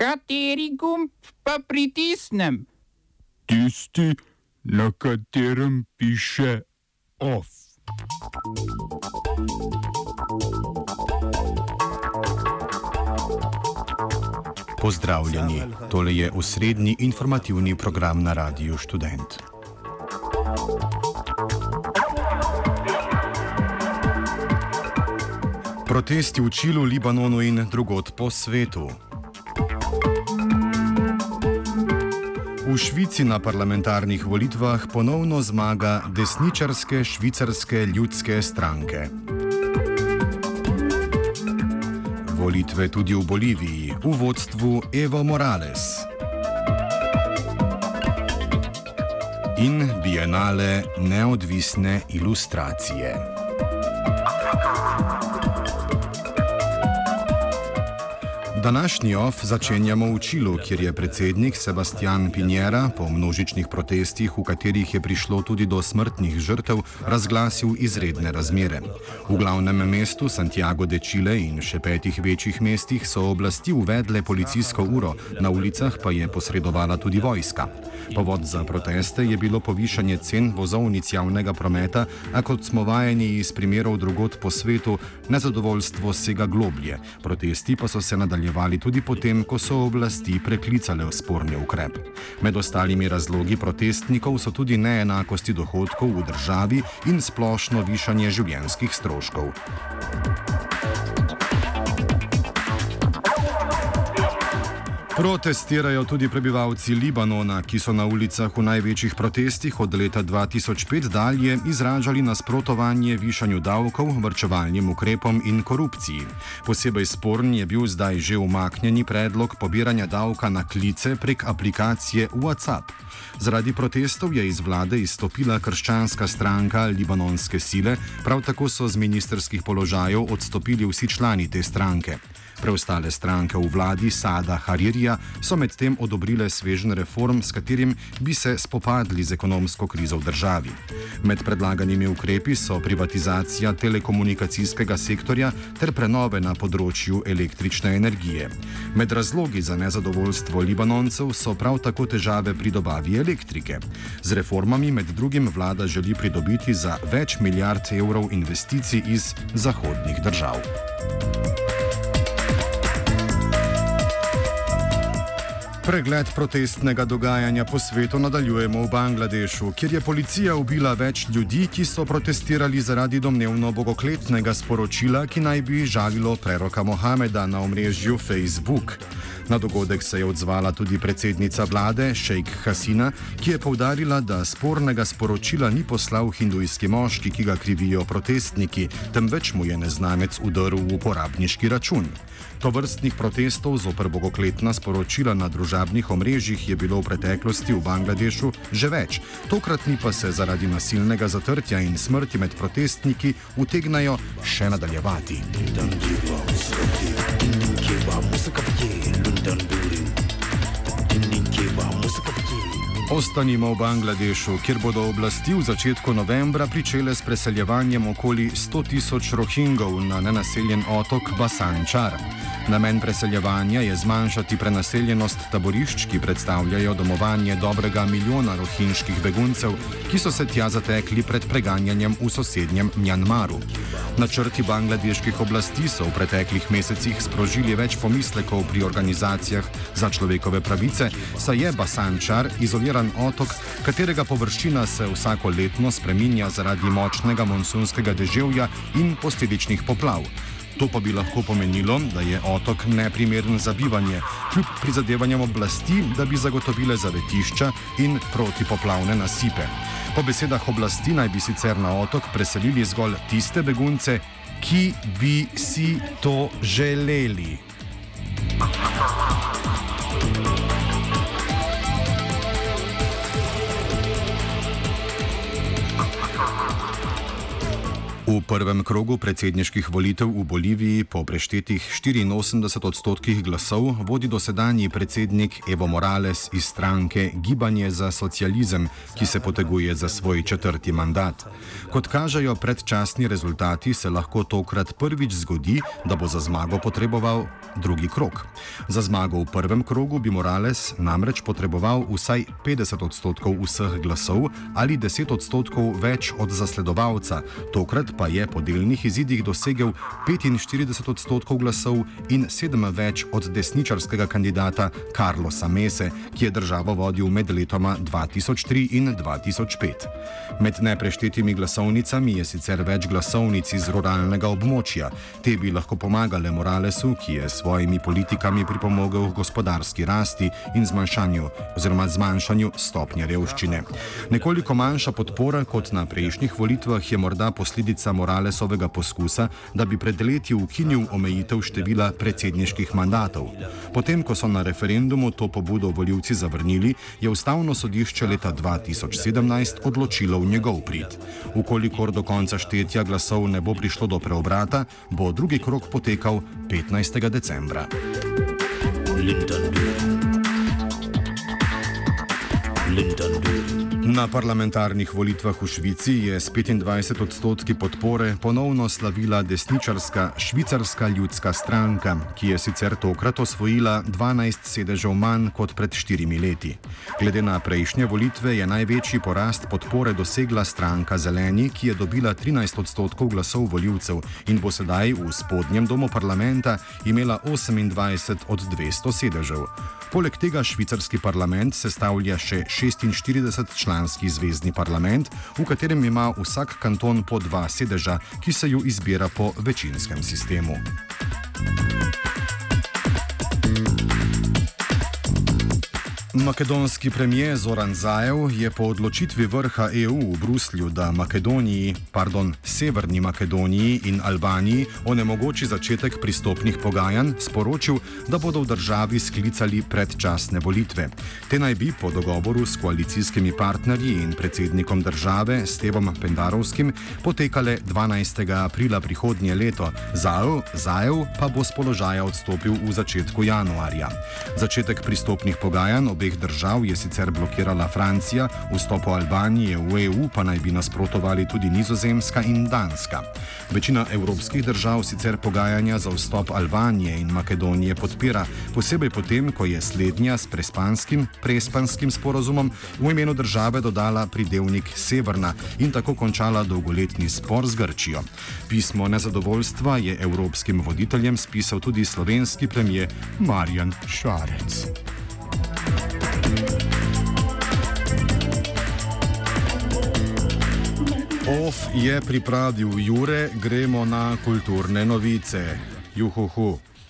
Kateri gumb pa pritisnem? Tisti, na katerem piše OF. Pozdravljeni, tole je osrednji informativni program na Radiu Student. Protesti v Čilu, Libanonu in drugod po svetu. V Švici na parlamentarnih volitvah ponovno zmaga desničarske švicarske ljudske stranke. Volitve tudi v Boliviji v vodstvu Evo Morales. In bienale neodvisne ilustracije. Današnji OF začenjamo v Čilu, kjer je predsednik Sebastian Pinjera po množičnih protestih, v katerih je prišlo tudi do smrtnih žrtev, razglasil izredne razmere. V glavnem mestu Santiago de Chile in še petih večjih mestih so oblasti uvedle policijsko uro, na ulicah pa je posredovala tudi vojska. Povod za proteste je bilo povišanje cen vozovnic javnega prometa, a kot smo vajeni iz primerov drugot po svetu, nezadovoljstvo sega globlje. Protesti pa so se nadaljevali tudi potem, ko so oblasti preklicale sporni ukrep. Med ostalimi razlogi protestnikov so tudi neenakosti dohodkov v državi in splošno višanje življenjskih stroškov. Protestirajo tudi prebivalci Libanona, ki so na ulicah v največjih protestih od leta 2005 dalje izražali nasprotovanje višanju davkov, vrčevalnim ukrepom in korupciji. Posebej sporen je bil zdaj že umaknjeni predlog pobiranja davka na klice prek aplikacije WhatsApp. Zaradi protestov je iz vlade izstopila krščanska stranka Libanonske sile, prav tako so z ministerskih položajev odstopili vsi člani te stranke. Preostale stranke v vladi Sada Haririja so medtem odobrile svežen reform, s katerim bi se spopadli z ekonomsko krizo v državi. Med predlaganimi ukrepi so privatizacija telekomunikacijskega sektorja ter prenove na področju električne energije. Med razlogi za nezadovoljstvo Libanoncev so prav tako težave pri dobavi elektrike. Z reformami med drugim vlada želi pridobiti za več milijard evrov investicij iz zahodnih držav. Pregled protestnega dogajanja po svetu nadaljujemo v Bangladešu, kjer je policija ubila več ljudi, ki so protestirali zaradi domnevno bogokletnega sporočila, ki naj bi žalilo preroka Mohameda na omrežju Facebook. Na dogodek se je odzvala tudi predsednica vlade, Sheikh Hasina, ki je povdarila, da spornega sporočila ni poslal hindujski moški, ki ga krivijo protestniki, temveč mu je neznanec udrl v uporabniški račun. To vrstnih protestov zoper bogokletna sporočila na družabnih omrežjih je bilo v preteklosti v Bangladešu že več, tokratni pa se zaradi nasilnega zatrtja in smrti med protestniki utegnajo še nadaljevati. Ostanimo v Bangladešu, kjer bodo oblasti v začetku novembra pričele s preseljevanjem okoli 100 tisoč rohingov na nenaseljen otok Basančar. Namen preseljevanja je zmanjšati prenaseljenost taborišč, ki predstavljajo domovanje dobrega milijona rohinjskih beguncev, ki so se tja zatekli pred preganjanjem v sosednjem Mjanmaru. Načrti bangladeških oblasti so v preteklih mesecih sprožili več pomislekov pri organizacijah za človekove pravice, saj je Basančar izoliran otok, katerega površina se vsako letno spreminja zaradi močnega monsunskega deževja in posledičnih poplav. To pa bi lahko pomenilo, da je otok neprimeren za bivanje, kljub prizadevanjem oblasti, da bi zagotovile zavetišča in protipoplavne nasipe. Po besedah oblasti naj bi sicer na otok preselili zgolj tiste begunce, ki bi si to želeli. Prvem krogu predsedniških volitev v Boliviji po preštetih 84 odstotkih glasov vodi dosedanji predsednik Evo Morales iz stranke Gibanje za socializem, ki se poteguje za svoj četrti mandat. Kot kažejo predčasni rezultati, se lahko tokrat prvič zgodi, da bo za zmago potreboval drugi krog. Za zmago v prvem krogu bi Morales namreč potreboval vsaj 50 odstotkov vseh glasov ali 10 odstotkov več od zasledovalca, tokrat pa je po delnih izidih dosegel 45 odstotkov glasov in 7 več od desničarskega kandidata Carlosa Mese, ki je državo vodil med letoma 2003 in 2005. Med nepreštetimi glasovnicami je sicer več glasovnic iz ruralnega območja. Te bi lahko pomagale Moralesu, ki je s svojimi politikami pripomogel k gospodarski rasti in zmanjšanju, zmanjšanju stopnje revščine. Nekoliko manjša podpora kot na prejšnjih volitvah je morda posledica Moralesovega poskusa, da bi pred leti ukinil omejitev števila predsedniških mandatov. Potem, ko so na referendumu to pobudo voljivci zavrnili, je ustavno sodišče leta 2017 odločilo v njegov prid. Ukolikor do konca štetja glasov ne bo prišlo do preobrata, bo drugi krok potekal 15. decembra. Linden. Na parlamentarnih volitvah v Švici je s 25 odstotki podpore ponovno slavila desničarska švicarska ljudska stranka, ki je sicer tokrat osvojila 12 sedežev manj kot pred štirimi leti. Glede na prejšnje volitve je največji porast podpore dosegla stranka Zeleni, ki je dobila 13 odstotkov glasov voljivcev in bo sedaj v spodnjem domu parlamenta imela 28 od 200 sedežev. Poleg tega švicarski parlament sestavlja še 46 članski zvezdni parlament, v katerem ima vsak kanton po dva sedeža, ki se ju izbira po večinskem sistemu. Makedonski premijer Zoran Zajev je po odločitvi vrha EU v Bruslju, da Makedoniji, pardon, Severni Makedoniji in Albaniji onemogoči začetek pristopnih pogajanj, sporočil, da bodo v državi sklicali predčasne volitve. Te naj bi po dogovoru s koalicijskimi partnerji in predsednikom države Stevom Pendarovskim potekale 12. aprila prihodnje leto, Zajev, Zajev pa bo z položaja odstopil v začetku januarja. Začetek pristopnih pogajanj obeh držav je sicer blokirala Francija, vstopu Albanije v EU pa naj bi nasprotovali tudi Nizozemska in Danska. Večina evropskih držav sicer pogajanja za vstop Albanije in Makedonije podpira, posebej potem, ko je slednja s prespanskim, prespanskim sporozumom v imenu države dodala pridevnik Severna in tako končala dolgoletni spor z Grčijo. Pismo nezadovoljstva je evropskim voditeljem spisal tudi slovenski premijer Marjan Šarec. OF je pripravil Jure, gremo na kulturne novice. Juhuhu.